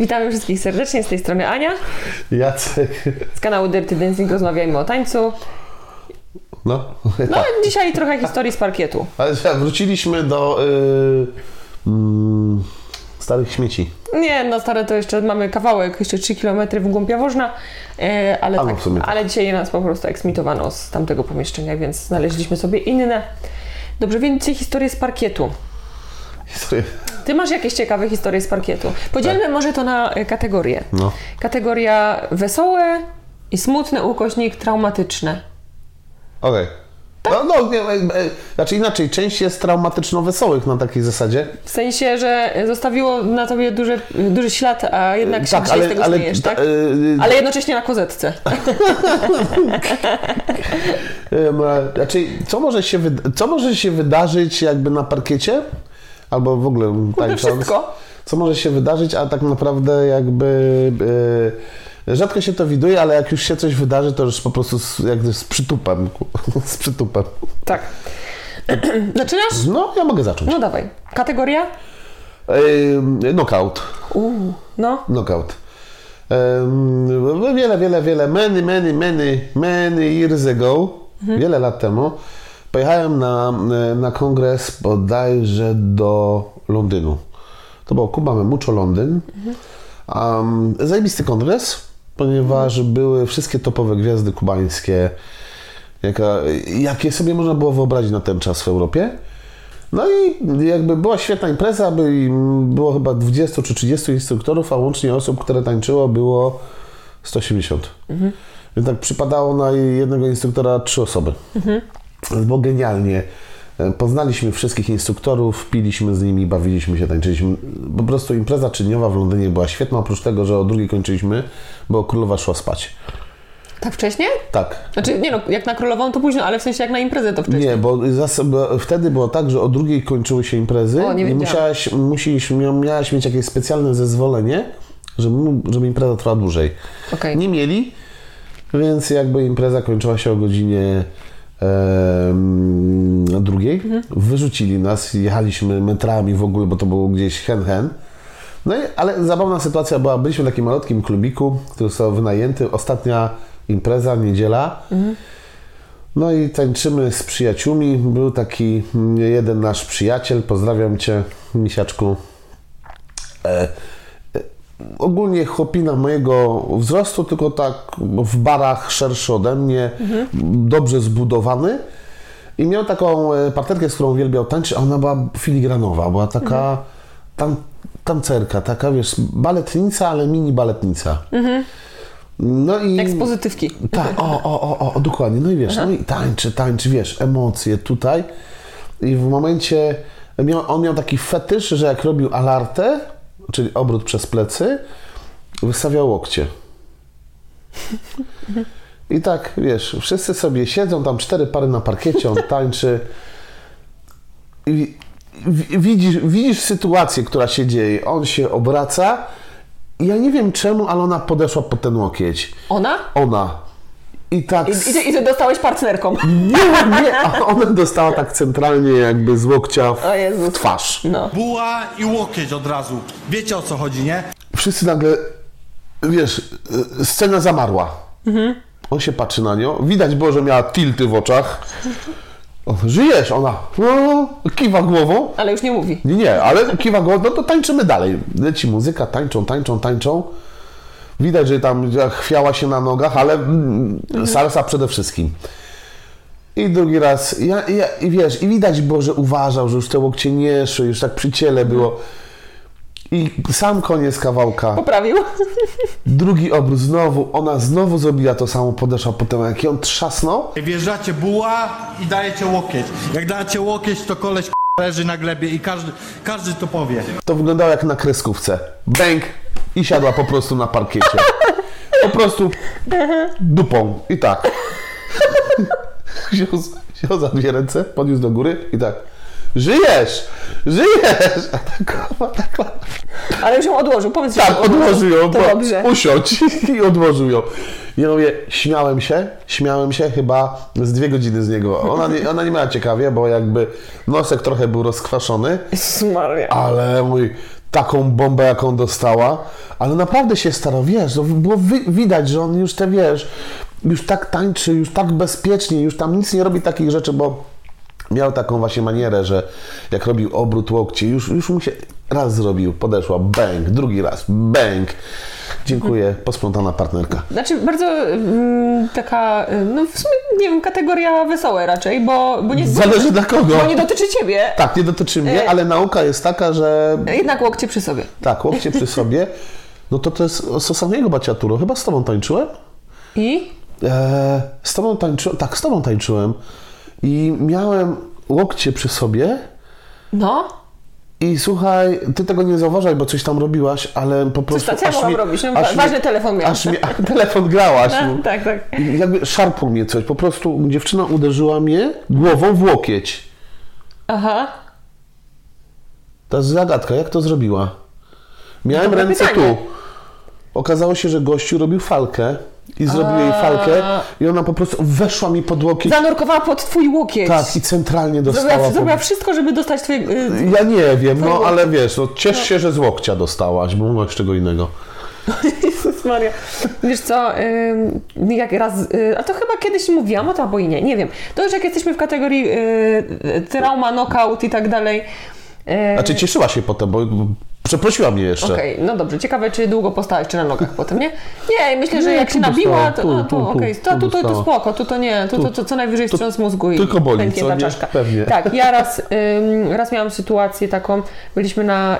Witamy wszystkich serdecznie, z tej strony Ania, Jacek. z kanału Dirty Dancing Rozmawiajmy o tańcu. No, No tak. dzisiaj trochę historii z parkietu. Ale wróciliśmy do y, mm, starych śmieci. Nie, no stare to jeszcze mamy kawałek, jeszcze 3 km w głąb Jaworzna, e, ale, A, tak, tak. ale dzisiaj nas po prostu eksmitowano z tamtego pomieszczenia, więc znaleźliśmy sobie inne. Dobrze, więc dzisiaj historie z parkietu. Historie. Ty masz jakieś ciekawe historie z parkietu. Podzielmy może to na e, kategorie. No. Kategoria wesołe i smutne, ukośnik traumatyczne. Okej. No, no, nie, e, e, znaczy inaczej, część jest traumatyczno-wesołych na takiej zasadzie. W sensie, że zostawiło na tobie duży, duży ślad, a jednak się tak, dzisiaj ale, z tego ale, śmiejesz, tak? ta- Ale jednocześnie na kozetce. Znaczy, co może, się co może się wydarzyć jakby na parkiecie? Albo w ogóle tańcząc? wszystko. Co może się wydarzyć, a tak naprawdę jakby... e, rzadko się to widuje, ale jak już się coś wydarzy, to już po prostu z, jakby z przytupem. z przytupem. Tak. Zaczynasz? No, ja mogę zacząć. No dawaj. Kategoria? Em, Knockout. Uuu, no. Knockout. Em, Wiele, wiele, wiele, many, many, many, many years ago, wiele lat temu, pojechałem na, na kongres bodajże do Londynu. To było Kuba Memuczo Londyn. Um, zajebisty kongres, ponieważ były wszystkie topowe gwiazdy kubańskie, jaka, jakie sobie można było wyobrazić na ten czas w Europie. No i jakby była świetna impreza, by, było chyba 20 czy 30 instruktorów, a łącznie osób, które tańczyło było 180. Więc tak przypadało na jednego instruktora trzy osoby. Więc Było genialnie. E, Poznaliśmy wszystkich instruktorów, piliśmy z nimi, bawiliśmy się, tańczyliśmy. Po prostu impreza czyniowa w Londynie była świetna, oprócz tego, że o drugiej kończyliśmy, bo królowa szła spać. Tak wcześnie? Tak, Znaczy, nie no, jak na królową to późno, ale w sensie jak na imprezę to wcześniej. Nie, bo, zas- bo wtedy było tak, że o drugiej kończyły się imprezy O, nie i musiałaś, musisz, mia- miałaś mieć jakieś specjalne zezwolenie, żeby, żeby impreza trwała dłużej. Okej. Nie mieli, więc jakby impreza kończyła się o godzinie em, drugiej. Mhm. Wyrzucili nas, jechaliśmy metrami w ogóle, bo to było gdzieś hen-hen. No i, ale zabawna sytuacja była, byliśmy w takim malutkim klubiku, który został wynajęty. Ostatnia impreza, niedziela. No i tańczymy z przyjaciółmi. Był taki jeden nasz przyjaciel, pozdrawiam Cię, misiaczku. E, e, ogólnie chłopina mojego wzrostu, tylko tak w barach szerszy ode mnie, dobrze zbudowany. I miał taką e, partnerkę, z którą uwielbiał tańczyć, a ona była filigranowa, była taka tam, tancerka, taka wiesz, baletnica, ale mini baletnica. No i... Ekspozytywki. Tak, o, o, o, o, dokładnie. No i wiesz, no i tańczy, tańczy, wiesz, emocje tutaj. I w momencie, miał, on miał taki fetysz, że jak robił alartę, czyli obrót przez plecy, wystawiał łokcie. I tak, wiesz, wszyscy sobie siedzą, tam cztery pary na parkiecie, on tańczy. I wi- widzisz, widzisz sytuację, która się dzieje. On się obraca. Ja nie wiem czemu, ale ona podeszła pod ten łokieć. Ona? Ona. I tak. I, i, ty, I dostałeś partnerką. Nie, nie, a ona dostała tak centralnie jakby z łokcia w, w twarz. No. Buła i łokieć od razu. Wiecie o co chodzi, nie? Wszyscy nagle, wiesz, y, scena zamarła. On się patrzy na nią. Widać było, że miała tilty w oczach. O, żyjesz? Ona no, kiwa głową. Ale już nie mówi. Nie, nie, ale kiwa głową, no to tańczymy dalej. Leci muzyka, tańczą, tańczą, tańczą. Widać, że tam chwiała się na nogach, ale mm, salsa przede wszystkim. I drugi raz, ja, ja, i wiesz, i widać było, że uważał, że już te łokcie nie szły, już tak przy ciele było. I sam koniec kawałka. Poprawił. Drugi obrót znowu, ona znowu zrobiła to samo, podeszła potem, jak ją trzasnął. Wjeżdżacie buła i dajecie łokieć. Jak dacie łokieć, to koleś leży na glebie i każdy, każdy to powie. To wyglądało jak na kreskówce. Bęk i siadła po prostu na parkiecie. Po prostu dupą. I tak. Wziął, wziął za dwie ręce, podniósł do góry i tak. Żyjesz! Żyjesz! A tak, a tak, Ale już ją odłożył. Powiedz, tak odłożył ją. To dobrze. Usiądź i odłożył ją. Ja mówię, śmiałem się, śmiałem się chyba z dwie godziny z niego. Ona nie, ona nie miała ciekawie, bo jakby nosek trochę był rozkwaszony. Jezus Maria. Ale mój, taką bombę, jaką dostała, ale naprawdę się starał, wiesz, no, było wi- widać, że on już te, wiesz, już tak tańczy, już tak bezpiecznie, już tam nic nie robi takich rzeczy, bo miał taką właśnie manierę, że jak robił obrót łokci, już, już mu się raz zrobił, podeszła, bang, drugi raz, bang. Dziękuję, posprzątana partnerka. Znaczy bardzo mm, taka, y, no w sumie nie wiem, kategoria wesołe raczej, bo, bo, nie, Zależy dla kogo. bo nie dotyczy ciebie. Tak, nie dotyczy mnie, E. ale nauka jest taka, że Jednak łokcie przy sobie. tak, łokcie przy sobie, no to to jest Sosamego Baciaturo. Chyba z tobą tańczyłem? I? E, z tobą tańczyłem, tak, z tobą tańczyłem i miałem łokcie przy sobie No. I słuchaj, ty tego nie zauważaj, bo coś tam robiłaś, ale po prostu... co ja aż robić? No, aż ważny mnie- telefon miałam. Aż mnie, telefon grałaś. No. tak, tak. I jakby szarpło mnie coś, po prostu dziewczyna uderzyła mnie głową w łokieć. Aha. To jest zagadka, jak to zrobiła? Miałem Dobre ręce pytanie. tu. Okazało się, że gościu robił falkę i zrobił jej falkę i ona po prostu weszła mi pod łokieć. Zanurkowała pod twój łokieć. Tak, i centralnie dostała. Zrobiła, zrobiła wszystko, żeby dostać twoje... y, Ja nie wiem, no ale wiesz, no, ciesz się, że z łokcia dostałaś, bo masz czego innego. Jezus Maria. Wiesz co, ym, jak raz, y, a to chyba kiedyś mówiłam o to, albo i nie, nie wiem. To już jak jesteśmy w kategorii y, y, trauma, knockout i tak dalej. Znaczy cieszyła się potem, bo przeprosiła mnie jeszcze. Okej, no dobrze. Ciekawe, czy długo postałeś, czy na nogach potem, nie? Nie, myślę, że Nie, jak się nabiła, to, tu, to okej. tu To, to, to spoko, tu to nie, tu to, to co najwyżej wstrząs mózgu i tylko boli, pęknie ta czaszka. Pewnie. Tak, ja raz, ym, raz miałam sytuację taką, byliśmy na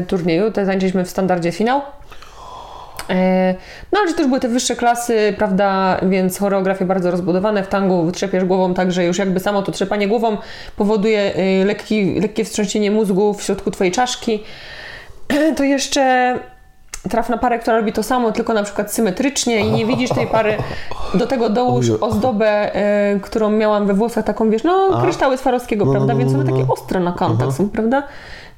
y, turnieju, te zańczyliśmy w standardzie finał. E, No ale to już były te wyższe klasy, prawda, więc choreografie bardzo rozbudowane. W tangu trzepiesz głową tak, że już jakby samo to trzepanie głową powoduje y, lekki, lekkie wstrząsienie mózgu w środku twojej czaszki. To jeszcze trafna parę, która robi to samo, tylko na przykład symetrycznie i nie widzisz tej pary. Do tego dołóż ozdobę, y, którą miałam we włosach, taką wiesz, no kryształy Swarowskiego, No, no, prawda, no, więc no, one no. takie ostre na kantach są, prawda?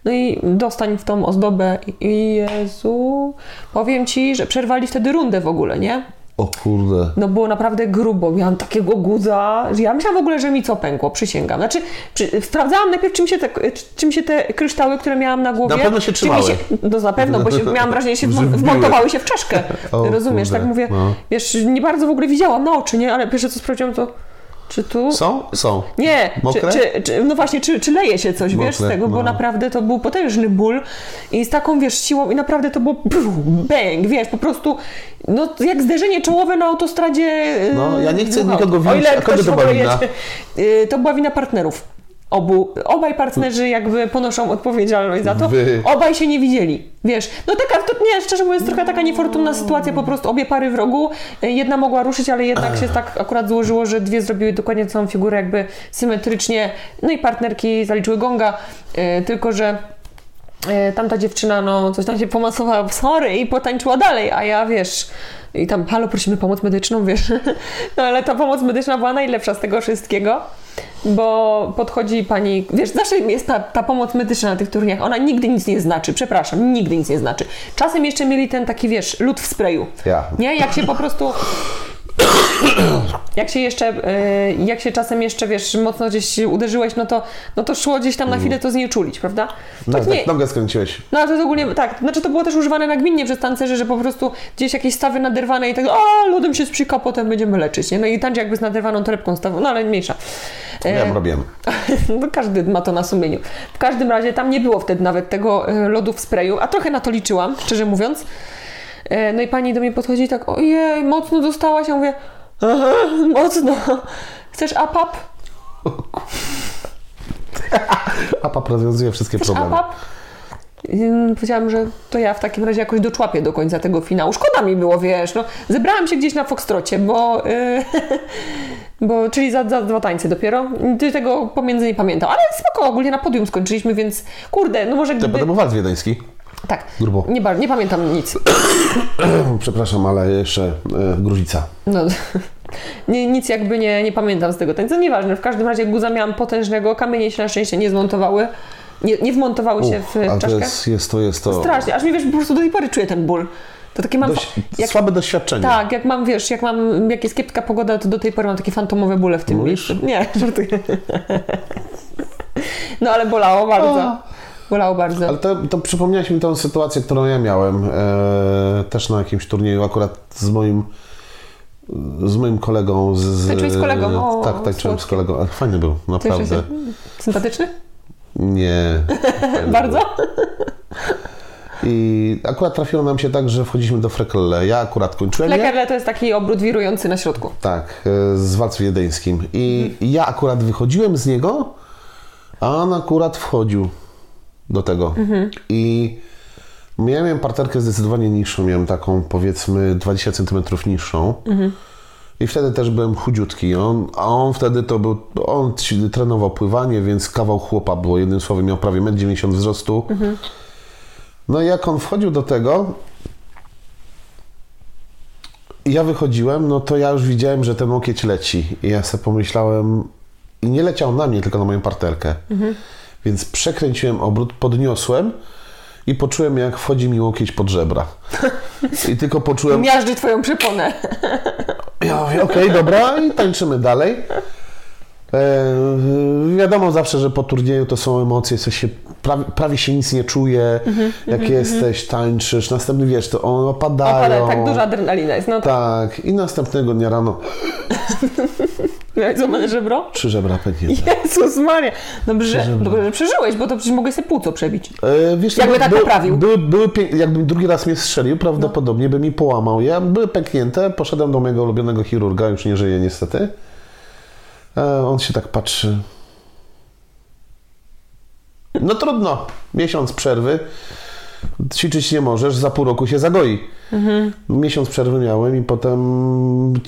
No i dostań w tą ozdobę i Jezu, powiem Ci, że przerwali wtedy rundę w ogóle, nie? O kurde. No było naprawdę grubo, miałam takiego guza, że ja myślałam w ogóle, że mi co pękło, przysięgam. Znaczy, przy, sprawdzałam najpierw, czym się, te, czym się te kryształy, które miałam na głowie... Na pewno się trzymały. no na pewno, bo się, miałam wrażenie, że się wmontowały się w czaszkę. O Rozumiesz, kurde, tak mówię, no. wiesz, nie bardzo w ogóle widziałam na oczy, nie? Ale pierwsze co sprawdziłam to, czy tu... Są? Są. Nie, czy, Mokre? czy, czy, no właśnie, czy, czy leje się coś, wiesz, z Mokre, tego, bo no. naprawdę to był potężny ból i z taką, wiesz, siłą i naprawdę to było pff, bang, wiesz, po prostu, no jak zderzenie czołowe na autostradzie. No, ja nie chcę dwóch nikogo winić, ile a kogo to była wina? Yy, To była wina partnerów. Obu, obaj partnerzy jakby ponoszą odpowiedzialność za to. Wy. Obaj się nie widzieli. Wiesz, no taka, to nie, szczerze mówiąc, trochę taka niefortunna sytuacja, po prostu obie pary w rogu. Jedna mogła ruszyć, ale jednak się tak akurat złożyło, że dwie zrobiły dokładnie całą figurę jakby symetrycznie. No i partnerki zaliczyły gonga, y, tylko że y, tamta dziewczyna, no coś tam się pomasowała w sorry i potańczyła dalej, a ja wiesz... I tam, halo, prosimy pomoc medyczną, wiesz. No ale ta pomoc medyczna była najlepsza z tego wszystkiego, bo podchodzi pani, wiesz, zawsze jest ta, ta pomoc medyczna na tych turniach, ona nigdy nic nie znaczy, przepraszam, nigdy nic nie znaczy. Czasem jeszcze mieli ten taki, wiesz, lód w sprayu. Ja. Nie, jak się po prostu... Jak się jeszcze, y, jak się czasem jeszcze, wiesz, mocno gdzieś uderzyłeś, no to, no to szło gdzieś tam na chwilę to znieczulić, prawda? No, Tak nie, tak nogę skręciłeś. no ale to jest ogólnie, tak, znaczy to było też używane nagminnie przez tancerzy, że po prostu gdzieś jakieś stawy naderwane i tak, a lodem się sprzyka, potem będziemy leczyć, nie? No i tańczy jakby z naderwaną torebką stawą, no ale mniejsza. Ja E, robiłem. no każdy ma to na sumieniu. W każdym razie tam nie było wtedy nawet tego e, lodu w sprayu, a trochę na to liczyłam, szczerze mówiąc. E, No i pani do mnie podchodzi tak, ojej, mocno dostałaś. Ja mówię, mocno. Chcesz apap? APAP rozwiązuje wszystkie Chcesz problemy. apap? Powiedziałam, że to ja w takim razie jakoś doczłapię do końca tego finału. Szkoda mi było, wiesz, no. Zebrałam się gdzieś na Foxtrocie, bo... Yy, bo czyli za, za dwa tańce dopiero. Ty tego pomiędzy nie pamiętam. Ale spoko, ogólnie na podium skończyliśmy, więc kurde, no może gdyby... potem był walc wiedeński. Tak, Grubo. nie, nie pamiętam nic. Przepraszam, ale jeszcze e, Gruzica. No, nie, nic jakby nie, nie pamiętam z tego tańca. Nieważne, w każdym razie guza miałam potężnego, kamienie się na szczęście nie zmontowały. Nie, nie wmontowały się w ale to czaszkę. jest, jest to, jest to Strasznie, aż mi wiesz, po prostu do tej pory czuję ten ból. To takie mam. dość, jak, słabe doświadczenie. tak, jak mam, wiesz, jak mam, jak jest kiepska pogoda, to do tej pory mam takie fantomowe bóle w tym Mówisz? miejscu. Nie, żartuję. No ale bolało bardzo. Bolało bardzo. Ale to, to przypomniałeś mi tą sytuację, którą ja miałem e, też na jakimś turnieju, akurat z moim z moim kolegą. Z, z, kolegą? O, tak, tańczyłem z kolegą. Fajny był, naprawdę. Sympatyczny? Nie. Bardzo? I akurat trafiło nam się tak, że wchodziliśmy do Frekelle. Ja akurat kończyłem. Lekarle to jest taki obrót wirujący na środku. Tak, e, z walc wiedeńskim. I ja akurat wychodziłem z niego, a on akurat wchodził do tego. I miałem parterkę zdecydowanie niższą, miałem taką powiedzmy 20 cm niższą. I wtedy też byłem chudziutki. On, a on wtedy to był, on trenował pływanie, więc kawał chłopa było. Jednym słowem miał prawie 1,90 m wzrostu. No i jak on wchodził do tego, ja wychodziłem, no to ja już widziałem, że ten łokieć leci. I ja sobie pomyślałem, i nie leciał na mnie, tylko na moją parterkę. Więc przekręciłem obrót, podniosłem i poczułem, jak wchodzi mi łokieć pod żebra. I tylko poczułem, Miażdży twoją przyponę. ja mówię, okej, dobra, i tańczymy dalej. E, wiadomo zawsze, że po turnieju to są emocje, co się prawie, prawie się nic nie czuje, jak jesteś, tańczysz, następny wiesz, to one opadają. Ale tak duża adrenalina jest. No tak. Tak, i następnego dnia rano Miałeś złamane żebro? trzy żebra pęknięte. Jezus Maria. Dobrze, że, dobrze, że przeżyłeś, bo to przecież mogłeś sobie płuco przebić. E, wiesz, Jakby by- tak by- poprawił. Były, były, pię- jakbym drugi raz mnie strzelił, prawdopodobnie by mi połamał. Ja były pęknięte, poszedłem do mojego ulubionego chirurga, już nie żyje niestety. E, on się tak patrzy. No trudno, miesiąc przerwy. Ćwiczyć nie możesz, za pół roku się zagoi. Mhm. Miesiąc przerwy miałem i potem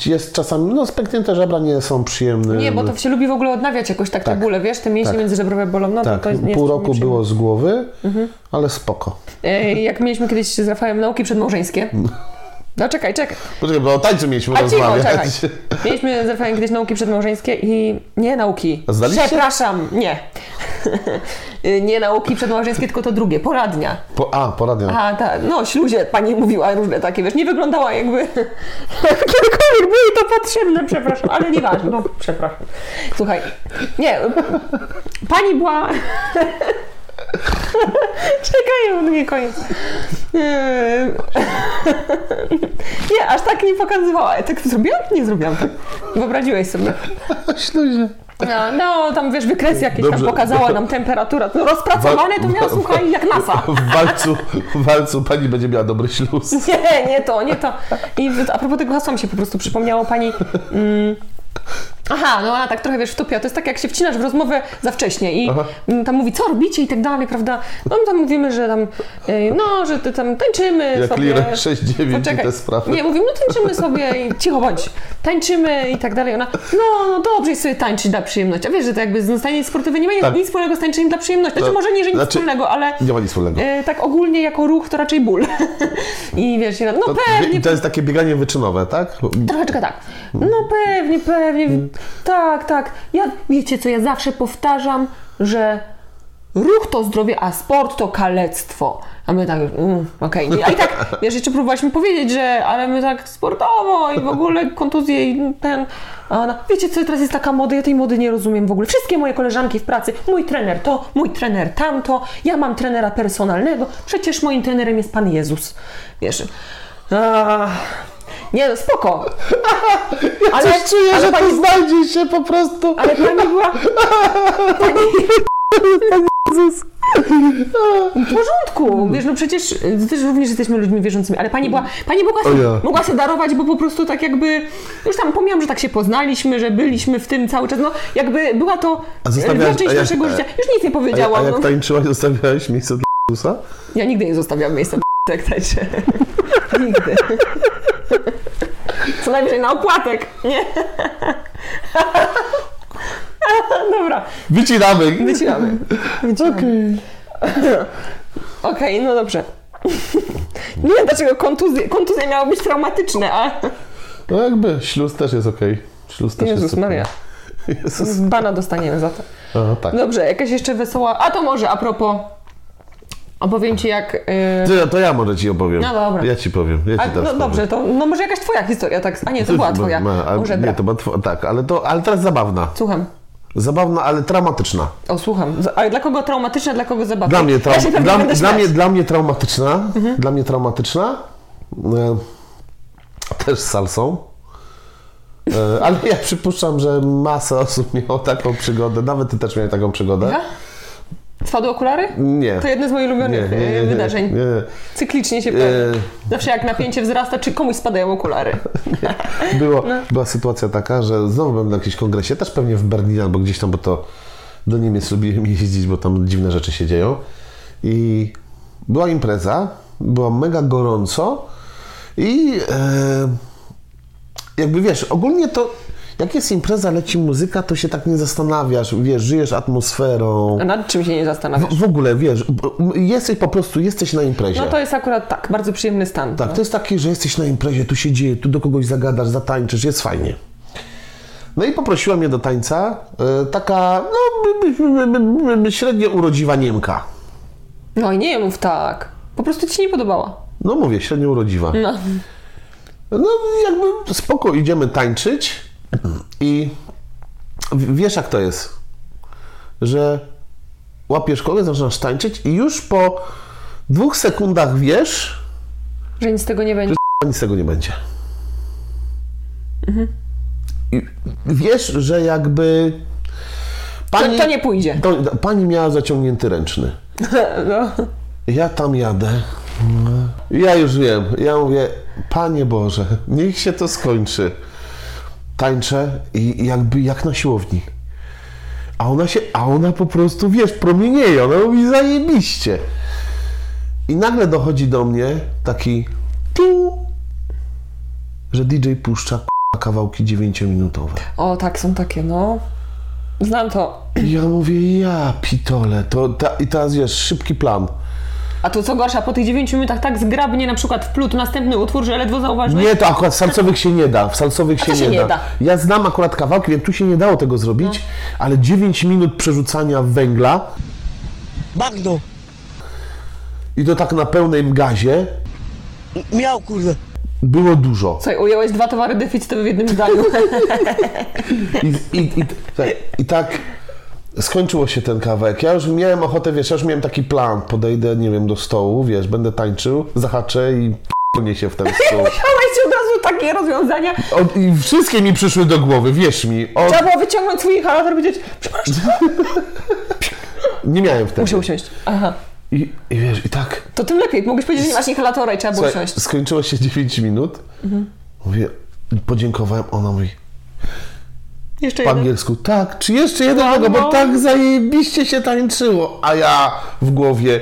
jest czasami, no spęknięte żebra nie są przyjemne. Nie, bo to się lubi w ogóle odnawiać jakoś tak, te Tak. bóle, wiesz, te mięśnie Tak. międzyżebrowe bolą, no Tak, to, nie pół roku było z głowy, Mhm. ale spoko. E, Jak mieliśmy kiedyś z Rafałem nauki przedmałżeńskie. No czekaj, czekaj. Poczekaj, bo o tańcu mieliśmy A cicho, rozmawiać. czekaj. Mieliśmy z Rafałem kiedyś nauki przedmałżeńskie i nie nauki. Zdaliście? Przepraszam, nie. nie nauki przedmałżeńskie, tylko to drugie, poradnia. Po, a, poradnia. A, tak, no śluzie pani mówiła różne takie, wiesz, nie wyglądała jakby kiedykolwiek jej to potrzebne, przepraszam, ale nieważne, no przepraszam. Słuchaj, nie, pani była... Czekaj, bo nie koniec. Nie, nie, aż tak nie pokazywała. Ja Tak zrobiłam? Nie zrobiłam tak. Wyobraziłeś sobie. Śluzie. No, no tam wiesz, wykresy jakieś Dobrze. tam pokazała nam temperaturę. No, rozpracowane to miała, słuchaj, jak NASA. W walcu, w walcu pani będzie miała dobry śluz. Nie, nie to, nie to. I a propos tego hasła mi się po prostu przypomniało pani. Mm, aha, no ona tak trochę wiesz wtopiła. To jest tak, jak się wcinasz w rozmowę za wcześnie i Aha. mm, tam mówi, co robicie i tak dalej, prawda? No my tam mówimy, że tam, no, że ty tam tańczymy Jak sobie. lirę 6-9 i Poczekaj. te sprawy. Nie, mówimy, no tańczymy sobie i cicho bądź. Tańczymy i tak dalej. Ona, no, no dobrze jest sobie tańczyć dla przyjemności. A wiesz, że to jakby zostanie sportowe nie ma Tak. nic wspólnego z tańczeniem dla przyjemności. Znaczy No, może nie, że nic znaczy- wspólnego, ale Nie ma nic wspólnego. e, tak ogólnie jako ruch to raczej ból. I wiesz, no To, pewnie, to jest takie bieganie wyczynowe, tak? Troszeczkę tak. No pewnie, pewnie. Tak, tak. Ja, wiecie co, ja zawsze powtarzam, że ruch to zdrowie, a sport to kalectwo. A my tak, mm, okej. A i tak, wiesz, jeszcze próbowaliśmy powiedzieć, że ale my tak sportowo i w ogóle kontuzje i ten... A ona, wiecie co, teraz jest taka moda, ja tej mody nie rozumiem w ogóle. Wszystkie moje koleżanki w pracy, mój trener to, mój trener tamto, ja mam trenera personalnego, przecież moim trenerem jest Pan Jezus. Wiesz, a, nie no, spoko. Ale, Coś czuję, ale że pani, to znajdzie się po prostu. ale pani była... W porządku, wiesz, no przecież też również jesteśmy ludźmi wierzącymi, ale pani była, pani mogła, ja. mogła sobie darować, bo po prostu tak jakby, już tam pomijam, że tak się poznaliśmy, że byliśmy w tym cały czas, no jakby była to A zostawiałaś- część a naszego a- życia. Już nic nie A, powiedziałam. a jak no. tańczyłaś, zostawiałeś miejsce dla Jezusa? Ja nigdy nie zostawiam miejsca jak tańczę. nigdy. Co najwyżej na opłatek, nie? Dobra, Wycinamy. wycinamy. Okej. Okej, no dobrze. Nie wiem dlaczego kontuzje, kontuzje miały być traumatyczne, a No jakby, śluz też jest okej. Śluz też Jezus jest. Maria, Jezus. z bana dostaniemy za to. A, tak. Dobrze, jakaś jeszcze wesoła, a to może a propos, opowiem Ci jak... Yy... To, to ja może ci opowiem. No dobra. Ja ci powiem. Ja ci A, no powiem. dobrze, to no może jakaś Twoja historia, tak? A nie, to była Twoja. Ma, a, Może nie, to była tw- tak, ale, to, ale teraz zabawna. Słucham. Zabawna, ale traumatyczna. O, słucham. Ale dla kogo traumatyczna, dla kogo zabawna? Dla mnie, trau- ja dla, dla, mnie, dla mnie traumatyczna. Dla mnie traumatyczna. E, też z salsą. E, ale ja przypuszczam, że masa osób miało taką przygodę. Nawet ty też miałeś taką przygodę. Ja? Spadły okulary? Nie. To jedno z moich ulubionych e, wydarzeń. Nie, nie. Cyklicznie się E, pojawia. Zawsze jak napięcie wzrasta, czy komuś spadają okulary. Było, No. Była sytuacja taka, że znowu byłem na jakimś kongresie, też pewnie w Berlinie albo gdzieś tam, bo to do Niemiec lubiłem jeździć, bo tam dziwne rzeczy się dzieją. I była impreza, było mega gorąco i e, jakby wiesz, ogólnie to jak jest impreza, leci muzyka, to się tak nie zastanawiasz, wiesz, żyjesz atmosferą. A nad czym się nie zastanawiasz? W, w ogóle, wiesz, jesteś po prostu, jesteś na imprezie. No to jest akurat tak, bardzo przyjemny stan. Tak, to jest takie, że jesteś na imprezie, tu się dzieje, tu do kogoś zagadasz, zatańczysz, jest fajnie. No i poprosiła mnie do tańca e, taka, no, średnio urodziwa Niemka. No i nie mów tak. Po prostu ci się nie podobała. No mówię, średnio urodziwa. No. No jakby spoko, idziemy tańczyć i wiesz jak to jest, że łapiesz kogoś, zaczynasz tańczyć i już po dwóch sekundach wiesz, Że nic z tego nie będzie. nic z tego nie będzie. I wiesz, że jakby To, pani, to nie pójdzie. to, pani miała zaciągnięty ręczny. No. Ja tam jadę. Ja już wiem. Ja mówię, Panie Boże, niech się to skończy. Tańczę i jakby jak na siłowni. A ona się, a ona po prostu, wiesz, promienieje. Ona mówi zajebiście. I nagle dochodzi do mnie taki tu, że DJ puszcza k***a, kawałki 9-minutowe. O, tak, są takie, no. Znam to. I ja mówię, ja pitole, to ta, i teraz wiesz, szybki plan. A to co gorsza, po tych 9 minutach tak zgrabnie na przykład wplótł następny utwór, że ledwo zauważyłeś. Nie, to akurat w salsowych się nie da. W salsowych się, się nie, nie da. da. Ja znam akurat kawałki, wiem, tu się nie dało tego zrobić, ale 9 minut przerzucania węgla Bagno. i to tak na pełnym gazie Miał kurde. było dużo. Słuchaj, ująłeś dwa towary deficytowe w jednym zdaniu. I, i, i, I tak skończyło się ten kawałek. Ja już miałem ochotę, wiesz, ja już miałem taki plan. Podejdę, nie wiem, do stołu, wiesz, będę tańczył, zahaczę i p***nie się w ten stół. Miałeś od razu takie rozwiązania. Od, I wszystkie mi przyszły do głowy, wierz mi. Od, Trzeba było wyciągnąć swój inhalator i powiedzieć, przepraszam, nie miałem wtedy. muszę usiąść. Aha. I, I wiesz, i tak To tym lepiej. Mogłeś powiedzieć, że nie masz inhalatora i trzeba było Słuchaj, usiąść. skończyło się 9 minut. Mówię, podziękowałem, ona mówi Jeszcze po jeden. angielsku, tak, czy jeszcze jednego, No, bo tak zajebiście się tańczyło. A ja w głowie,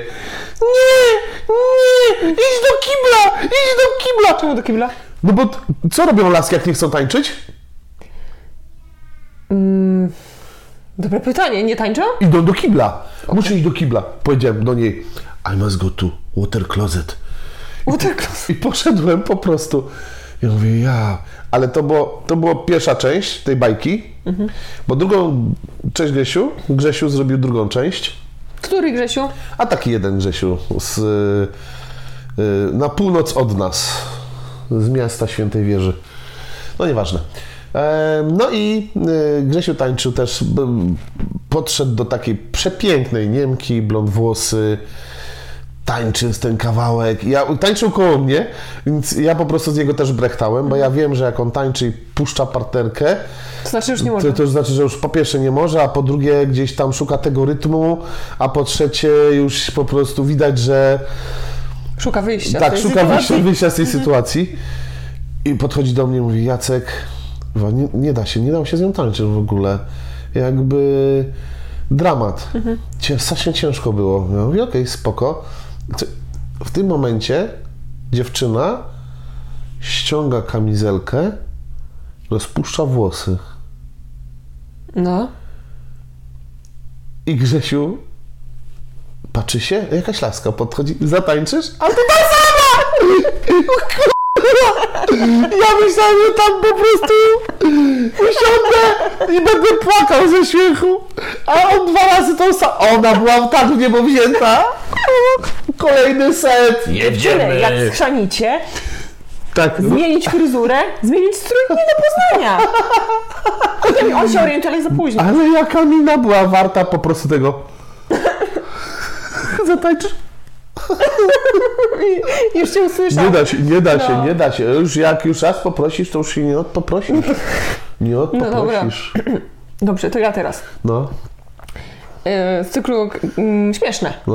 nie, nie, idź do kibla, idź do kibla. Czemu do kibla? No bo co robią laski, jak nie chcą tańczyć? Dobre pytanie, nie tańczą? Idą do kibla. Muszę iść do kibla. Powiedziałem do niej, I must go to water closet. Watercloset. I poszedłem po prostu. Ja mówię, ja. Ale to było, to było pierwsza część tej bajki, bo drugą, cześć Grzesiu, Grzesiu zrobił drugą część, Który, Grzesiu? a taki jeden Grzesiu z, y, na północ od nas, z miasta Świętej Wieży. No nieważne. No i y, Grzesiu tańczył też, podszedł do takiej przepięknej Niemki, blond włosy, tańczy z ten kawałek. Ja, tańczył koło mnie, więc ja po prostu z niego też brechtałem, bo ja wiem, że jak on tańczy i puszcza partnerkę, To znaczy już nie to, można. to znaczy, że już po pierwsze nie może, a po drugie gdzieś tam szuka tego rytmu, a po trzecie już po prostu widać, że Szuka wyjścia. tak, szuka wyjścia, wyjścia z tej sytuacji. I podchodzi do mnie i mówi, Jacek, nie, nie da się, nie dało się z nią tańczyć w ogóle. Jakby dramat. Mhm. Strasznie ciężko było. Ja mówię, okej, spoko. W tym momencie dziewczyna ściąga kamizelkę, rozpuszcza włosy. No. I Grzesiu patrzy się, jakaś laska podchodzi, zatańczysz? A to ta sama! Ja myślałem, że tam po prostu usiądę i będę płakał ze śmiechu, a on dwa razy tą samą. Ona była tak w niebo wzięta. Kolejny set. Tyle, jak schrzanicie, Tak, zmienić fryzurę, zmienić strój nie do poznania. On się orientuje, ale za późno. Ale jaka mina była warta po prostu tego. Zatańczysz? Już cię usłyszał. Nie da się, nie da się, No. nie da się. Już jak już raz poprosisz, to już się nie odpoprosisz. Nie No dobra. odpoprosisz. Dobrze, to ja teraz. No, Yy, Z cyklu mm, śmieszne. no.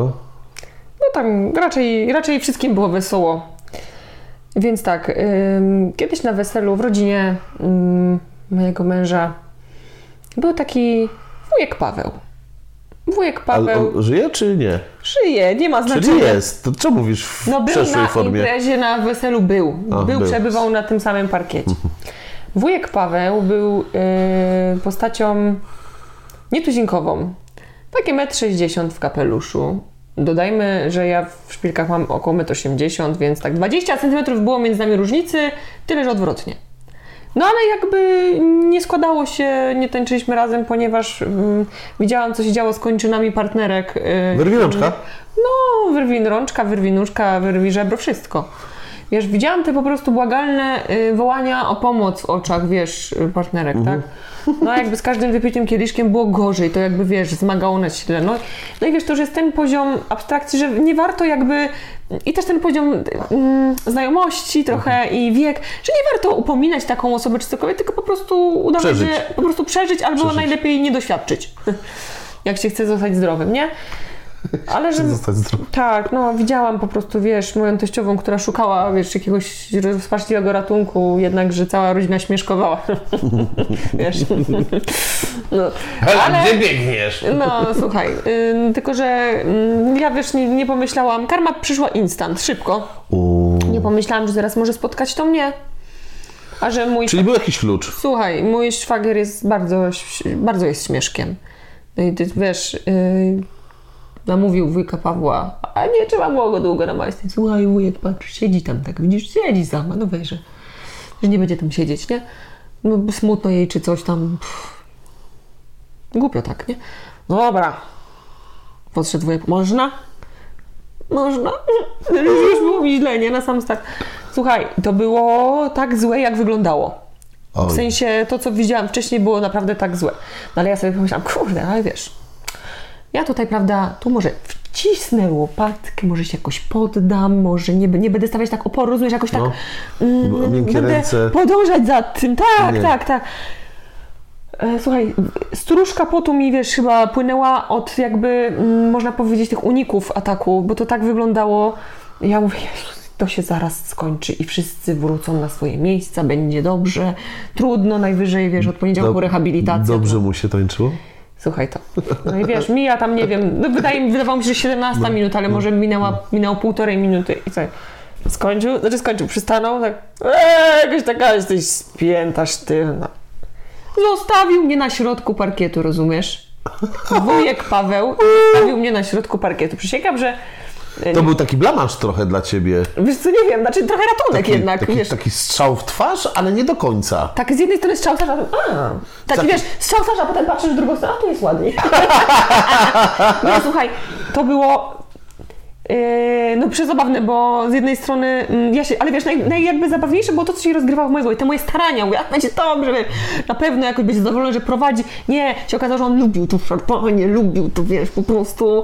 No tam raczej, raczej wszystkim było wesoło. Więc tak, kiedyś na weselu w rodzinie ym, mojego męża był taki wujek Paweł. Wujek Ale Paweł on żyje czy nie? Żyje, nie ma znaczenia. Czyli jest. To co mówisz w No był na formie? imprezie, na weselu był. A, był, był. przebywał na tym samym parkiecie. Wujek Paweł był yy, postacią nietuzinkową. Takie 1,60 m w kapeluszu. Dodajmy, że ja w szpilkach mam około 1,80 m, więc tak 20 cm było między nami różnicy, tyle że odwrotnie. No ale jakby nie składało się, nie tańczyliśmy razem, ponieważ mm, widziałam, co się działo z kończynami partnerek. yy, Wyrwi rączka? no, wyrwi rączka, wyrwi nóżka, wyrwi żebro, wszystko. Wiesz, widziałam te po prostu błagalne y, wołania o pomoc w oczach, wiesz, partnerek, tak? No jakby z każdym wypitym kieliszkiem było gorzej, to jakby, wiesz, zmagało na sile. No, no i wiesz, to już jest ten poziom abstrakcji, że nie warto jakby... I też ten poziom mm, znajomości trochę i wiek, że nie warto upominać taką osobę czy cokolwiek, tylko po prostu udawać, Przeżyć. że po prostu przeżyć albo Przeżyć. najlepiej nie doświadczyć. Jak się chce zostać zdrowym, nie? Ale że... Zostać zdrowy. Tak, no widziałam po prostu, wiesz, moją teściową, która szukała, wiesz, jakiegoś rozpaczliwego ratunku, jednakże cała rodzina śmieszkowała. wiesz. no, ale, Gdzie biegniesz? no słuchaj, ym, tylko że ym, ja, wiesz, nie, nie pomyślałam, karma przyszła instant, szybko. Uuu. Nie pomyślałam, że zaraz może spotkać to mnie. A że mój Czyli był jakiś klucz. Słuchaj, mój szwagier jest bardzo, bardzo jest śmieszkiem. No i ty wiesz, yy, namówił wujka Pawła, a nie trzeba było go długo namawiać. Słuchaj, wujek, patrz, siedzi tam tak, widzisz, siedzi sama, no weź, że, że nie będzie tam siedzieć, nie? No smutno jej czy coś tam. Pff. Głupio tak, nie? No dobra. Podszedł wujek, można? Można. Już było mi źle, nie? Na sam start. Słuchaj, to było tak złe, jak wyglądało. W sensie to, co widziałam wcześniej, było naprawdę tak złe. No ale ja sobie pomyślałam, kurde, ale wiesz, ja tutaj, prawda, tu może wcisnę łopatkę, może się jakoś poddam, może nie, nie będę stawiać tak oporu, rozumiesz, jakoś tak No. mm, będę ręce. podążać za tym, tak, Nie. tak, tak. E, Słuchaj, stróżka potu mi, wiesz, chyba płynęła od jakby, mm, można powiedzieć, tych uników ataku, bo to tak wyglądało. Ja mówię, to się zaraz skończy i wszyscy wrócą na swoje miejsca, będzie dobrze. Trudno, najwyżej, wiesz, od poniedziałku rehabilitacja. Dobrze mu się tańczyło? Słuchaj to. No i wiesz, mija tam, nie wiem, no wydaje mi, wydawało mi się, że 17 minut, ale może minęła, minęło półtorej minuty i co? Skończył, znaczy skończył, przystanął, tak, eee, jakaś taka jesteś spięta, sztywna. Zostawił mnie na środku parkietu, rozumiesz? Wujek Paweł zostawił mnie na środku parkietu. Przysięgam, że To był taki blamasz trochę dla ciebie. wiesz co, nie wiem, znaczy trochę ratunek Taki, jednak, taki, wiesz. taki strzał w twarz, ale nie do końca. Tak, z jednej strony strzał a potem, a, taki Taki- wiesz, strzał a potem patrzysz w drugą stronę, a tu jest ładniej. Nie, słuchaj, to było yy, no przezabawne, bo z jednej strony, mm, ja się, ale wiesz, naj, naj jakby zabawniejsze było to, co się rozgrywało w mojego i te moje starania, mówię, a będzie dobrze, wiem, na pewno jakoś będzie zadowolony, że prowadzi. Nie, się okazało, że on lubił to szarpanie, lubił to, wiesz, po prostu...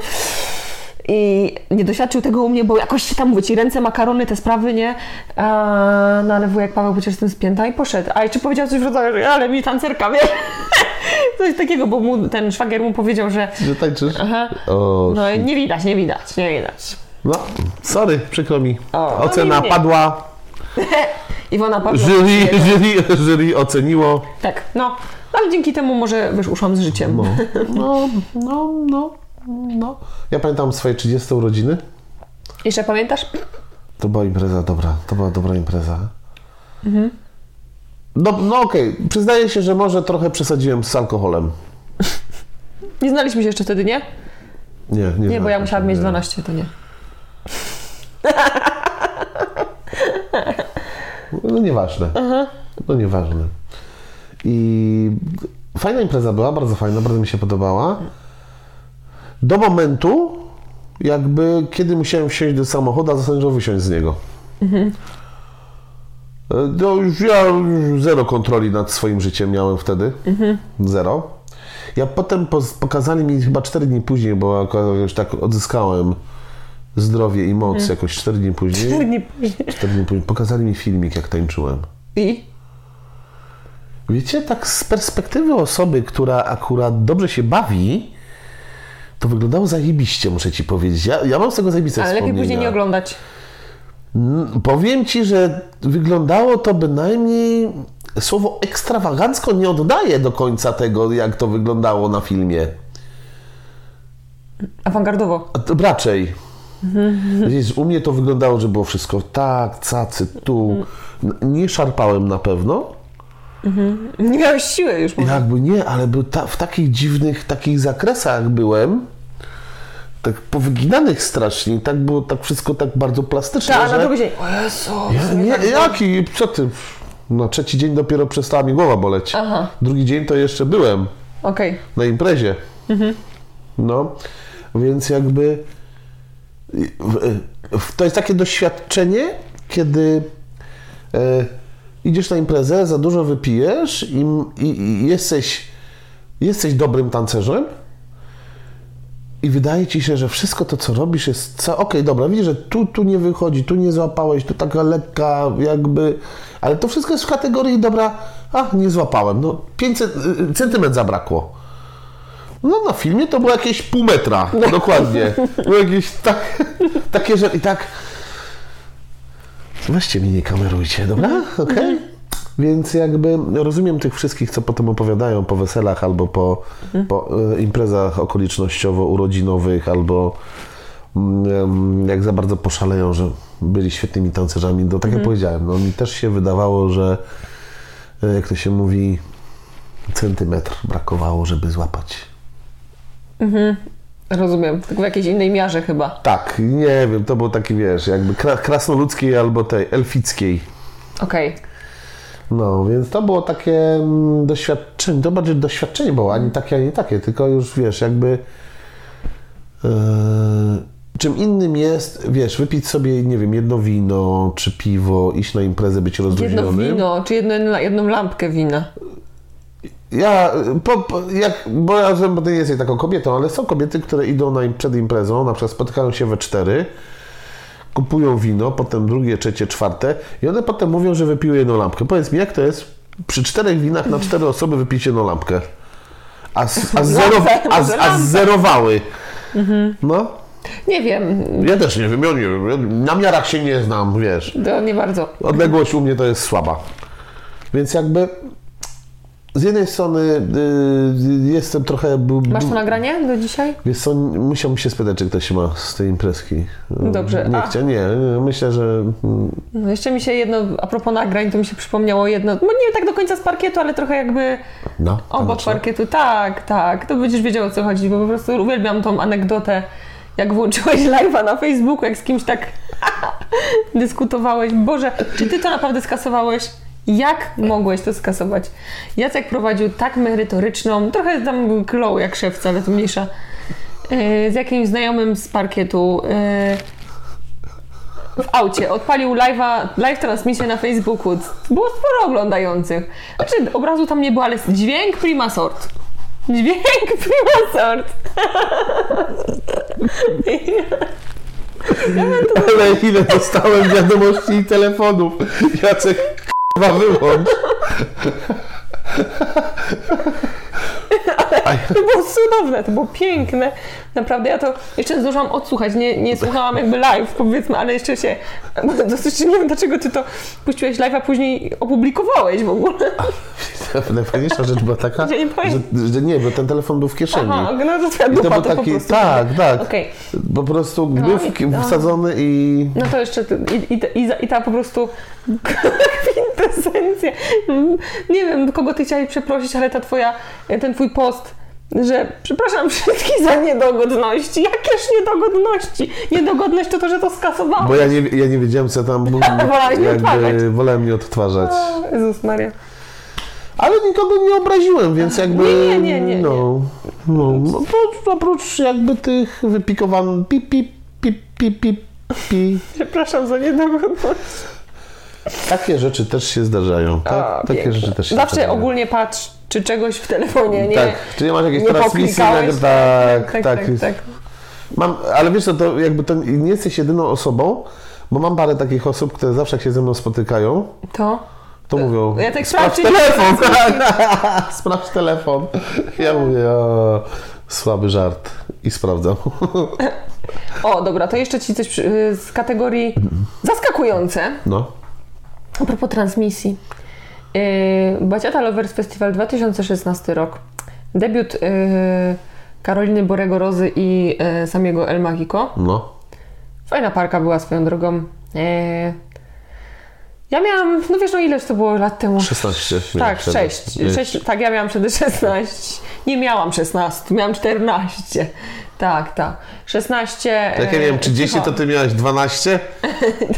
I nie doświadczył tego u mnie, bo jakoś się tam, mówię ci, ręce, makarony, te sprawy, nie? A, no ale wujek Paweł przecież jestem spięta i poszedł. A jeszcze powiedział coś w rodzaju, że ale mi tancerka, wiesz? Coś takiego, bo mu, ten szwagier mu powiedział, że Że tańczysz? Aha. O, no nie widać, nie widać, nie widać. no, sorry, przykro mi. O, no Ocena nie. padła. Iwona Pawła. Jury, jury, jury oceniło. Tak, no. Ale dzięki temu może, wiesz, uszłam z życiem. No, no, no, no, no. Ja pamiętam swoje 30 urodziny. Jeszcze pamiętasz? To była impreza dobra, to była dobra impreza. Mhm. No, no okej, przyznaję się, że może trochę przesadziłem z alkoholem. Nie znaliśmy się jeszcze wtedy, nie? Nie, nie. Nie, bo ja musiałam mieć nie. 12, to nie. No nieważne. No nieważne. I fajna impreza była, bardzo fajna, bardzo mi się podobała. Do momentu, jakby kiedy musiałem wsiąść do samochodu, a zasadniczo wysiąść z niego. E, No już ja już zero kontroli nad swoim życiem miałem wtedy. Zero. Ja potem pokazali mi chyba 4 dni później, bo już tak odzyskałem zdrowie i moc jakoś 4 dnie później. Nie później. 4 dni później. Pokazali mi filmik, jak tańczyłem. I? Wiecie, tak z perspektywy osoby, która akurat dobrze się bawi, to wyglądało zajebiście, muszę ci powiedzieć. Ja, ja mam z tego zajebiste Ale lepiej później nie oglądać. Powiem ci, że wyglądało to bynajmniej słowo ekstrawagancko nie oddaje do końca tego, jak to wyglądało na filmie. Awangardowo. Raczej. Widzisz, u mnie to wyglądało, że było wszystko tak, cacy, tu. N- Nie szarpałem na pewno. Nie miałeś siły już. może. Jakby nie, ale był ta, w takich dziwnych, takich zakresach byłem, tak powyginanych strasznie, tak było tak wszystko tak bardzo plastyczne, Ta, a na że... drugi dzień. O Jezu. Ja, nie, jaki? Co ty? Na trzeci dzień dopiero przestała mi głowa boleć. Aha. Drugi dzień to jeszcze byłem Okej. na imprezie. No, więc jakby to jest takie doświadczenie, kiedy e, idziesz na imprezę, za dużo wypijesz i, i, i jesteś, jesteś dobrym tancerzem i wydaje ci się, że wszystko to, co robisz jest... Ca... Okej, dobra, widzisz, że tu, tu nie wychodzi, tu nie złapałeś, tu taka lekka jakby... Ale to wszystko jest w kategorii, dobra, a, nie złapałem, no 500 y, centymetr zabrakło. No na filmie to było jakieś pół metra, dokładnie. Było jakieś tak, takie, że i tak... Weźcie mnie nie kamerujcie, dobra? Okej? Więc jakby rozumiem tych wszystkich, co potem opowiadają po weselach albo po, po e, imprezach okolicznościowo-urodzinowych, albo mm, jak za bardzo poszaleją, że byli świetnymi tancerzami. No tak jak powiedziałem, no mi też się wydawało, że e, jak to się mówi, centymetr brakowało, żeby złapać. Rozumiem. Tylko w jakiejś innej miarze chyba. Tak, nie wiem, to było taki, wiesz, jakby kra- krasnoludzkiej albo tej elfickiej. Okej. No, więc to było takie mm, doświadczenie, to bardziej doświadczenie było, ani takie, ani takie, tylko już wiesz, jakby e, czym innym jest, wiesz, wypić sobie, nie wiem, jedno wino czy piwo, iść na imprezę, być Jedno rozluźnionym. wino, czy jedno, jedną lampkę wina. Ja, po, po, jak, bo ja nie jesteś taką kobietą, ale są kobiety, które idą na, przed imprezą, na przykład spotykają się we cztery, kupują wino, potem drugie, trzecie, czwarte i one potem mówią, że wypiły jedną lampkę. Powiedz mi, jak to jest przy czterech winach na cztery osoby wypić jedną lampkę? A, a, zero, a, a zerowały. No, Nie wiem. ja też nie wiem, ja nie wiem, na miarach się nie znam, wiesz. To nie bardzo. Odległość u mnie to jest słaba. Więc jakby z jednej strony y, jestem trochę... bu- Masz to nagranie do dzisiaj? Wiesz co, musiałbym się spytać, czy ktoś ma z tej imprezki. Dobrze, Nie a- chcę, nie. Myślę, że... No jeszcze mi się jedno, a propos nagrań, to mi się przypomniało jedno, no nie tak do końca z parkietu, ale trochę jakby No, obok taneczne. parkietu. Tak, tak, to będziesz wiedział o co chodzi, bo po prostu uwielbiam tą anegdotę, jak włączyłeś live'a na Facebooku, jak z kimś tak dyskutowałeś. Boże, czy ty to naprawdę skasowałeś? Jak mogłeś to skasować? Jacek prowadził tak merytoryczną, trochę tam kloł jak szewca, ale to mniejsza, yy, z jakimś znajomym z parkietu. Yy, w aucie, odpalił live'a, live transmisję na Facebooku. Było sporo oglądających. Znaczy, obrazu tam nie było, ale dźwięk prima sort. Dźwięk prima sort. Ale ile dostałem wiadomości i telefonów. Jacek, Vào hư. To było cudowne, to było piękne. Naprawdę, ja to jeszcze zdążyłam odsłuchać. Nie, nie słuchałam jakby live, powiedzmy, ale jeszcze się. Dosyć nie wiem, dlaczego ty to puściłeś live, a później opublikowałeś w ogóle. Najfajniejsza rzecz była taka, Że nie że, że nie, bo ten telefon był w kieszeni. Aha, no to twoja I to dupa był to po taki, prostu. tak, tak. Okej. Po prostu był w, i- wsadzony i No to jeszcze i, i, i, i ta po prostu kwintesencja. Nie wiem, kogo ty chciałeś przeprosić, ale ta twoja, ten twój post, że przepraszam wszystkich za niedogodności. Jakież niedogodności? Niedogodność to to, że to skasowałeś. Bo ja nie, ja nie wiedziałem, co tam było. Wolałeś nie odtwarzać. Wolałem nie odtwarzać. Jezus Maria. Ale nikogo nie obraziłem, więc jakby. Nie, nie, nie, nie. No, no, no oprócz, oprócz jakby tych wypikowanych. Pi, pi, pi, pi, pi, pi. Przepraszam za niedogodność. Takie rzeczy też się zdarzają. Tak? A, Takie rzeczy też się Zawsze zdarzają. ogólnie patrz, czy czegoś w telefonie nie Tak, czy nie masz jakiejś transmisji? nagry- Tak, tak, tak. tak, tak. Mam, ale wiesz co, to jakby to nie jesteś jedyną osobą, bo mam parę takich osób, które zawsze jak się ze mną spotykają, To? to mówią, Ja tak sprawdź telefon, tak, sprawdź telefon. Ja mówię, o, słaby żart i sprawdzam. O, dobra, to jeszcze ci coś z kategorii zaskakujące. No, A propos transmisji. Yy, Baciata Lovers Festival 2016 rok. Debiut yy, Karoliny Borego Rozy i yy, samego El Magico. no. Fajna parka była swoją drogą. Ja miałam, no wiesz, no ileż to było lat temu? 16. Tak, miałem wtedy. 6. 6. Tak, ja miałam wtedy 16. Nie miałam 16, miałam 14. Tak, tak. 16. Jak ja e, miałem 30, to cicho. ty miałaś 12?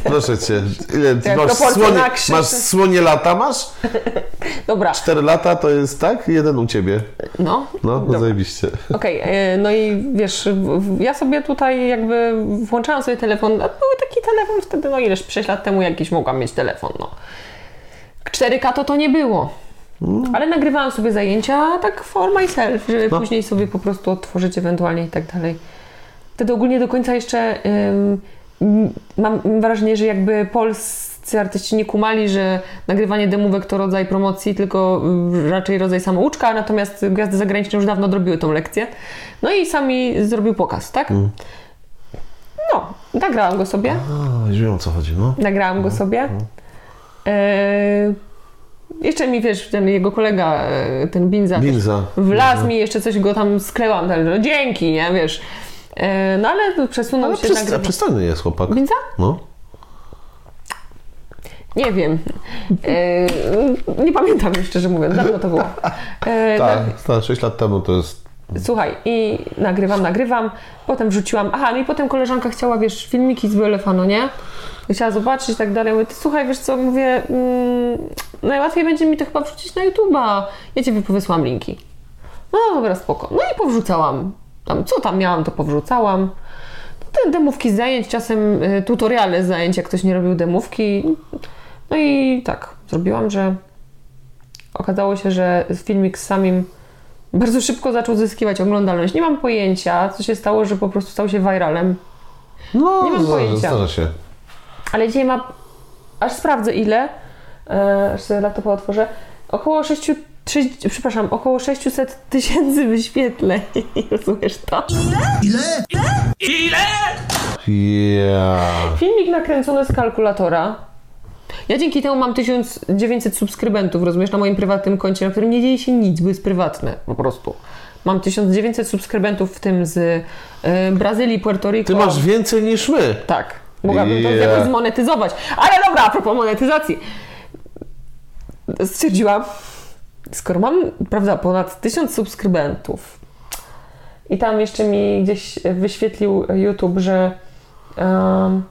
Proszę cię. Ile ty masz słonie, masz słonie lata masz? Dobra, 4 lata to jest tak? Jeden u ciebie. no. No, Dobra. zajebiście. Okej, e, no i wiesz, ja sobie tutaj jakby włączałam sobie telefon, a były taki telefon wtedy, no ileż, 6 lat temu jakiś mogłam mieć telefon, no. 4K to to nie było. Ale nagrywałam sobie zajęcia tak for myself, żeby No. później sobie po prostu odtworzyć ewentualnie i tak dalej. Wtedy ogólnie do końca jeszcze ym, mam wrażenie, że jakby polscy artyści nie kumali, że nagrywanie demówek to rodzaj promocji, tylko y, raczej rodzaj samouczka, natomiast gwiazdy zagraniczne już dawno odrobiły tą lekcję. No i sami zrobił pokaz, tak? No, nagrałam go sobie. A, już wiem o co chodzi, no. Nagrałam go sobie. E, jeszcze mi, wiesz, ten jego kolega, e, ten Binza, Binza. wlazł mi, jeszcze coś go tam sklełam, tak, że dzięki, nie, wiesz. E, no ale przesunął Ale się przysta- nagrywa- przystojny jest chłopak. Binza? No. Nie wiem. E, nie pamiętam, szczerze mówiąc, dawno to było. E, Tak, tak, 6 lat temu to jest... Słuchaj, i nagrywam, nagrywam, potem wrzuciłam, aha, no i potem koleżanka chciała, wiesz, filmiki z Byelefanu, nie? Chciała zobaczyć i tak dalej. Mówię, słuchaj, wiesz co, mówię, mm, najłatwiej będzie mi to chyba wrzucić na YouTube'a. Ja ci powysłam linki. No dobra, spoko. No i powrzucałam. Tam, co tam miałam, to powrzucałam. No, te demówki z zajęć, czasem y, tutoriale z zajęć, jak ktoś nie robił demówki. No i tak, zrobiłam, że okazało się, że filmik z samym bardzo szybko zaczął zyskiwać oglądalność. Nie mam pojęcia, co się stało, że po prostu stał się viralem. No, Nie mam zdarza, pojęcia. zdarza się. Ale dzisiaj ma, aż sprawdzę ile, e, aż sobie laptopa otworzę, około 6, 6 przepraszam, około 600 tysięcy wyświetleń. Rozumiesz to? Ja. Filmik nakręcony z kalkulatora. Ja dzięki temu mam 1900 subskrybentów, rozumiesz, na moim prywatnym koncie, na którym nie dzieje się nic, bo jest prywatne, po prostu. Mam 1900 subskrybentów, w tym z y, Brazylii, Puerto Rico. Ty masz więcej niż my. Tak. Mogłabym to Yeah. jakoś zmonetyzować. Ale dobra, a propos monetyzacji. Stwierdziłam, skoro mam, prawda, ponad 1000 subskrybentów i tam jeszcze mi gdzieś wyświetlił YouTube, że, um,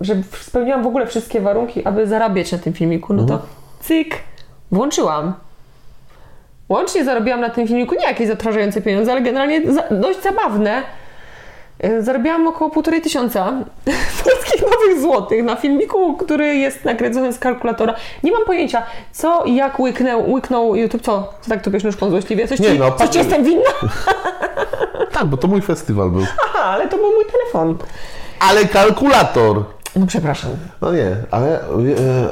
że spełniłam w ogóle wszystkie warunki, aby zarabiać na tym filmiku, no to cyk, włączyłam. Łącznie zarobiłam na tym filmiku nie jakieś zatrważające pieniądze, ale generalnie za, dość zabawne. E, Zarobiłam około półtorej tysiąca polskich nowych złotych na filmiku, który jest nakręcony z kalkulatora. Nie mam pojęcia, co i jak łyknął, łyknął YouTube. Co? Co tak to bierz nóżką złośliwie? Coś, Nie ci, no, coś ci jestem winna? Tak, bo to mój festiwal był. Aha, ale to był mój telefon. Ale kalkulator. No przepraszam. No nie, ale e,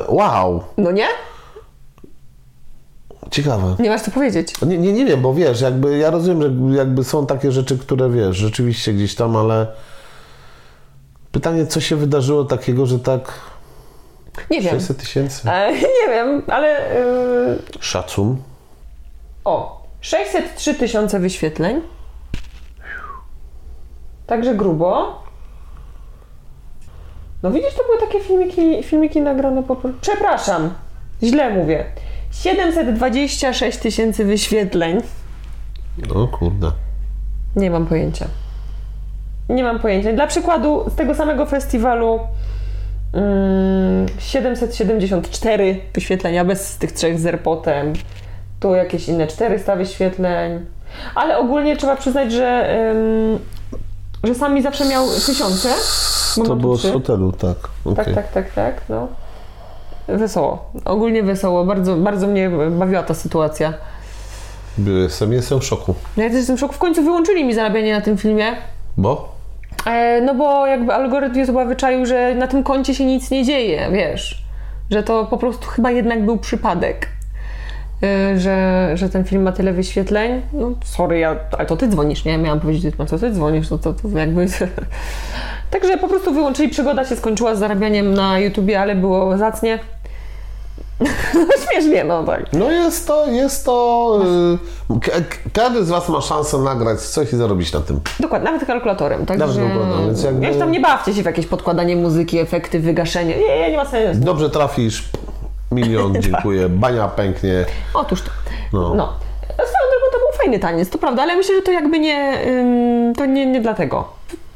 wow, No nie? ciekawe. Nie masz co powiedzieć. Nie, nie, nie wiem, bo wiesz, jakby ja rozumiem, że jakby są takie rzeczy, które wiesz, rzeczywiście gdzieś tam, ale pytanie, co się wydarzyło takiego, że tak Nie wiem. 600 tysięcy? E, nie wiem, ale... Yy, Szacun. O, 603 tysiące wyświetleń. Także grubo. No widzisz, to były takie filmiki, filmiki nagrane po prostu. Przepraszam, źle mówię. 726 tysięcy wyświetleń. O kurde. Nie mam pojęcia. Nie mam pojęcia. Dla przykładu, z tego samego festiwalu mm, 774 wyświetlenia bez tych trzech z AirPotem. Tu jakieś inne 400 wyświetleń. Ale ogólnie trzeba przyznać, że, ym, że sami zawsze miał tysiące. bo To było z hotelu, tak. Tak, okej. tak, tak, tak. No. wesoło. Ogólnie wesoło. Bardzo, bardzo mnie bawiła ta sytuacja. Jestem, jestem w szoku. Ja też jestem w szoku. W końcu wyłączyli mi zarabianie na tym filmie. Bo? E, no bo jakby algorytm YouTube'a wyczaił, że na tym koncie się nic nie dzieje, wiesz. Że to po prostu chyba jednak był przypadek. E, że, że ten film ma tyle wyświetleń. No sorry, ja, ale to ty dzwonisz, nie? Miałam powiedzieć, no co ty dzwonisz, to, to, to jakby... Także po prostu wyłączyli, przygoda się skończyła z zarabianiem na YouTubie, ale było zacnie. No śmiesznie, no tak. No jest to, jest to... y, ka- Każdy z Was ma szansę nagrać coś i zarobić na tym. Dokładnie, nawet kalkulatorem, także... Nawet kalkulatorem, więc jakby- tam nie bawcie się w jakieś podkładanie muzyki, efekty, wygaszenie. Nie, nie, nie ma sensu. Dobrze trafisz, milion, dziękuję, bania pęknie. Otóż to. No. No. Swoją drogą to był fajny taniec, to prawda, ale myślę, że to jakby nie, to nie, nie dlatego.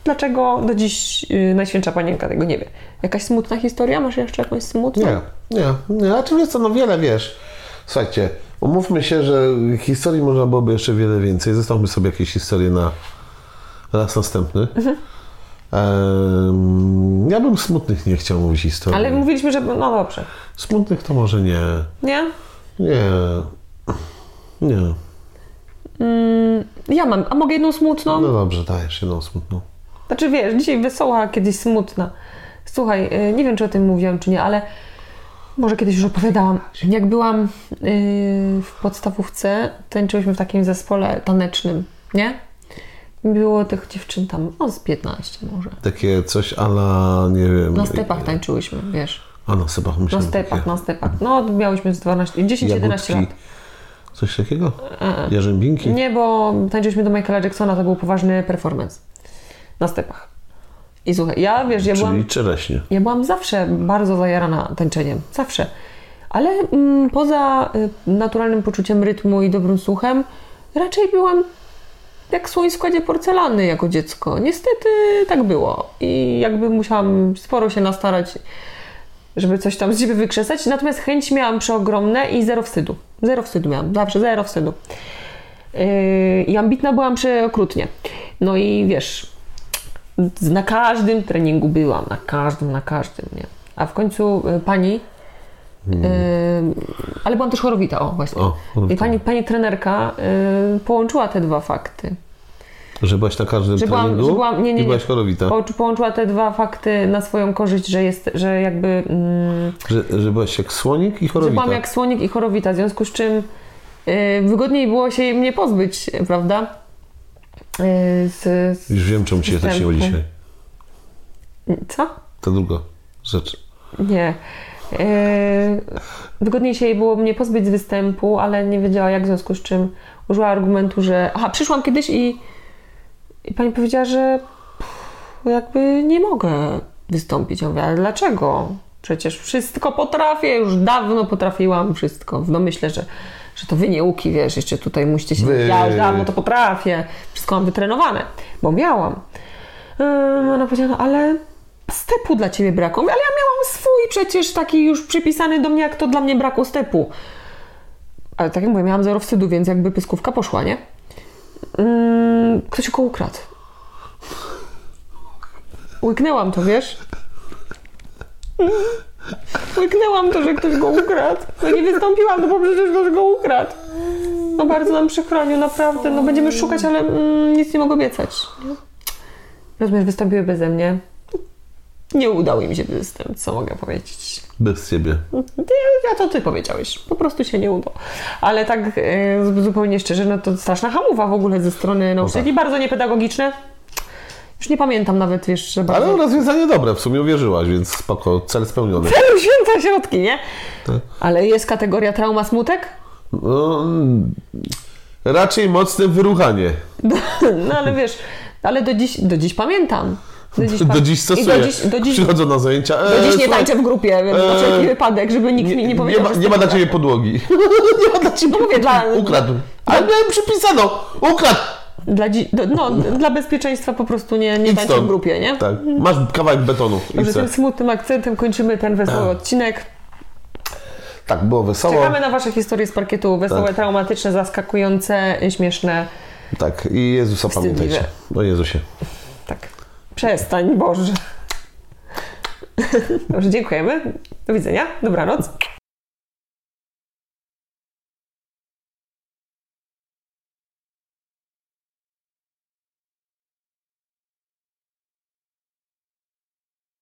Dlaczego do dziś y, Najświętsza Panienka tego nie wie? Jakaś smutna historia? Masz jeszcze jakąś smutną? Nie, nie, nie. A czy wiesz co, no wiele wiesz. Słuchajcie, umówmy się, że historii można byłoby jeszcze wiele więcej. Zostawmy sobie jakieś historie na raz następny. Mhm. Ja bym smutnych nie chciał mówić historii. Ale mówiliśmy, że no dobrze. Smutnych to może nie. Nie? Nie. Nie. Ja mam. A mogę jedną smutną? No dobrze, dajesz jedną smutną. Znaczy wiesz, dzisiaj wesoła, a kiedyś smutna. Słuchaj, y, nie wiem czy o tym mówiłam, czy nie, ale może kiedyś już opowiadałam. Jak byłam y, w podstawówce, tańczyłyśmy w takim zespole tanecznym, nie? Było tych dziewczyn tam, no z 15 może. Takie coś ala, nie wiem. Na stepach tańczyłyśmy, wiesz. A na stepach Na myślałem. stepach, takie na stepach. No, miałyśmy z 12, 10-11 jagódki, lat. Coś takiego? Jarzębinki? Nie, bo tańczyliśmy do Michaela Jacksona, to był poważny performance. Na stepach. I słuchaj, ja wiesz, ja Czyli byłam... czereśnie. Ja byłam zawsze bardzo zajarana tańczeniem. Zawsze. Ale mm, poza y, naturalnym poczuciem rytmu i dobrym słuchem, raczej byłam jak słoń w składzie porcelany jako dziecko. Niestety tak było. I jakby musiałam sporo się nastarać, żeby coś tam z siebie wykrzesać. Natomiast chęć miałam przeogromne i zero wstydu. Zero wstydu miałam. Zawsze zero wstydu. Yy, I ambitna byłam przeokrutnie. No i wiesz, na każdym treningu byłam, na każdym, na każdym, nie? A w końcu y, pani, y, ale byłam też chorowita, o właśnie. O. I pani, pani trenerka y, połączyła te dwa fakty. Że byłaś na każdym Że byłam, treningu że byłam, nie, nie, nie. byłaś chorowita. Po, połączyła te dwa fakty na swoją korzyść, że jest, że jakby, mm, Że, że byłaś jak słonik i że chorowita. byłam jak słonik i chorowita, w związku z czym y, wygodniej było się mnie pozbyć, prawda? Y, z, z, Już wiem, czemu cię tak Występu. się dzisiaj. co? To druga rzecz. Nie. Yy, wygodniej się jej było mnie pozbyć z występu, ale nie wiedziała jak, w związku z czym użyła argumentu, że. Aha, przyszłam kiedyś i, i pani powiedziała, że jakby nie mogę wystąpić. Ja mówię, ale dlaczego? Przecież wszystko potrafię, już dawno potrafiłam wszystko. No myślę, że, że to wy nie łuki, wiesz, jeszcze tutaj musicie się... Wy. Ja już dawno to potrafię. Wszystko mam wytrenowane, bo miałam. Ym, ona powiedziała, no ale stepu dla ciebie brakło. Ale ja miałam swój przecież taki już przypisany do mnie, jak to dla mnie brakło stepu. Ale tak jak mówię, miałam zero wstydu, więc jakby pyskówka poszła, nie? Ym, ktoś go ukradł. Łyknęłam to, wiesz? Łyknęłam to, że ktoś go ukradł. No nie wystąpiłam, no bo przecież ktoś go ukradł. No bardzo nam przykro, naprawdę. No będziemy szukać, ale mm, nic nie mogę obiecać. Rozumiesz, wystąpiły beze mnie. Nie udał im się występ, co mogę powiedzieć. Bez ciebie. Ty, ja to ty powiedziałeś. Po prostu się nie udało. Ale tak e, zupełnie szczerze, no to straszna hamowa w ogóle ze strony nauczycieli. Bardzo niepedagogiczne. Już nie pamiętam nawet, wiesz, że bardzo... Ale rozwiązanie dobre, w sumie uwierzyłaś, więc spoko, cel spełniony. Celu święta środki, nie? Tak. Ale jest kategoria trauma smutek? No, raczej mocne wyruchanie. No ale wiesz, ale do dziś, do dziś pamiętam. Do dziś, Do dziś stosuję. do dziś, do dziś, Przychodzą na zajęcia. do e, dziś nie słuchaj, tańczę w grupie, na wszelki wypadek, żeby nikt mi nie nie, powiedział, ma, że nie ma dla ciebie podłogi. nie ma dla ciebie mówię, dla- Ukradł. Ale miałem przypisano. Ukradł. Dla, dzi- do, no, dla bezpieczeństwa po prostu nie, nie tańczę w grupie, nie? Tak. Masz kawałek betonu. Dobrze, chcę. tym smutnym akcentem kończymy ten wesoły odcinek. Tak, było wesoło. Czekamy na Wasze historie z parkietu. Wesołe, Tak. traumatyczne, zaskakujące, śmieszne. Tak, i Jezusa Wstydliwe. pamiętajcie. O Jezusie. Tak. Przestań, Boże. Dobrze, dziękujemy. Do widzenia, dobranoc.